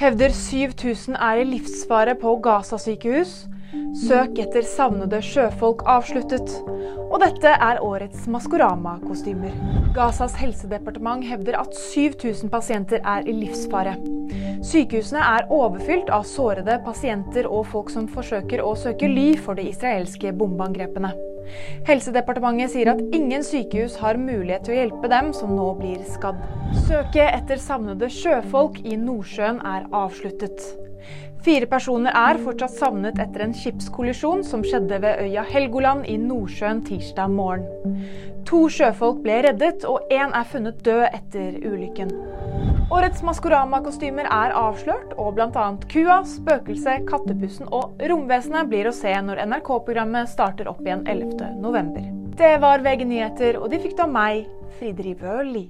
Hevder 7000 er i livsfare på Gaza-sykehus. Søk etter savnede sjøfolk avsluttet. Og dette er årets Maskorama-kostymer. Gazas helsedepartement hevder at 7000 pasienter er i livsfare. Sykehusene er overfylt av sårede pasienter og folk som forsøker å søke ly for de israelske bombeangrepene. Helsedepartementet sier at ingen sykehus har mulighet til å hjelpe dem som nå blir skadd. Søket etter savnede sjøfolk i Nordsjøen er avsluttet. Fire personer er fortsatt savnet etter en skipskollisjon som skjedde ved øya Helgoland i Nordsjøen tirsdag morgen. To sjøfolk ble reddet, og én er funnet død etter ulykken. Årets Maskorama-kostymer er avslørt, og bl.a. Kua, Spøkelset, Kattepussen og Romvesenet blir å se når NRK-programmet starter opp igjen 11.11. Det var VG nyheter, og de fikk da meg, Fride Rivøli.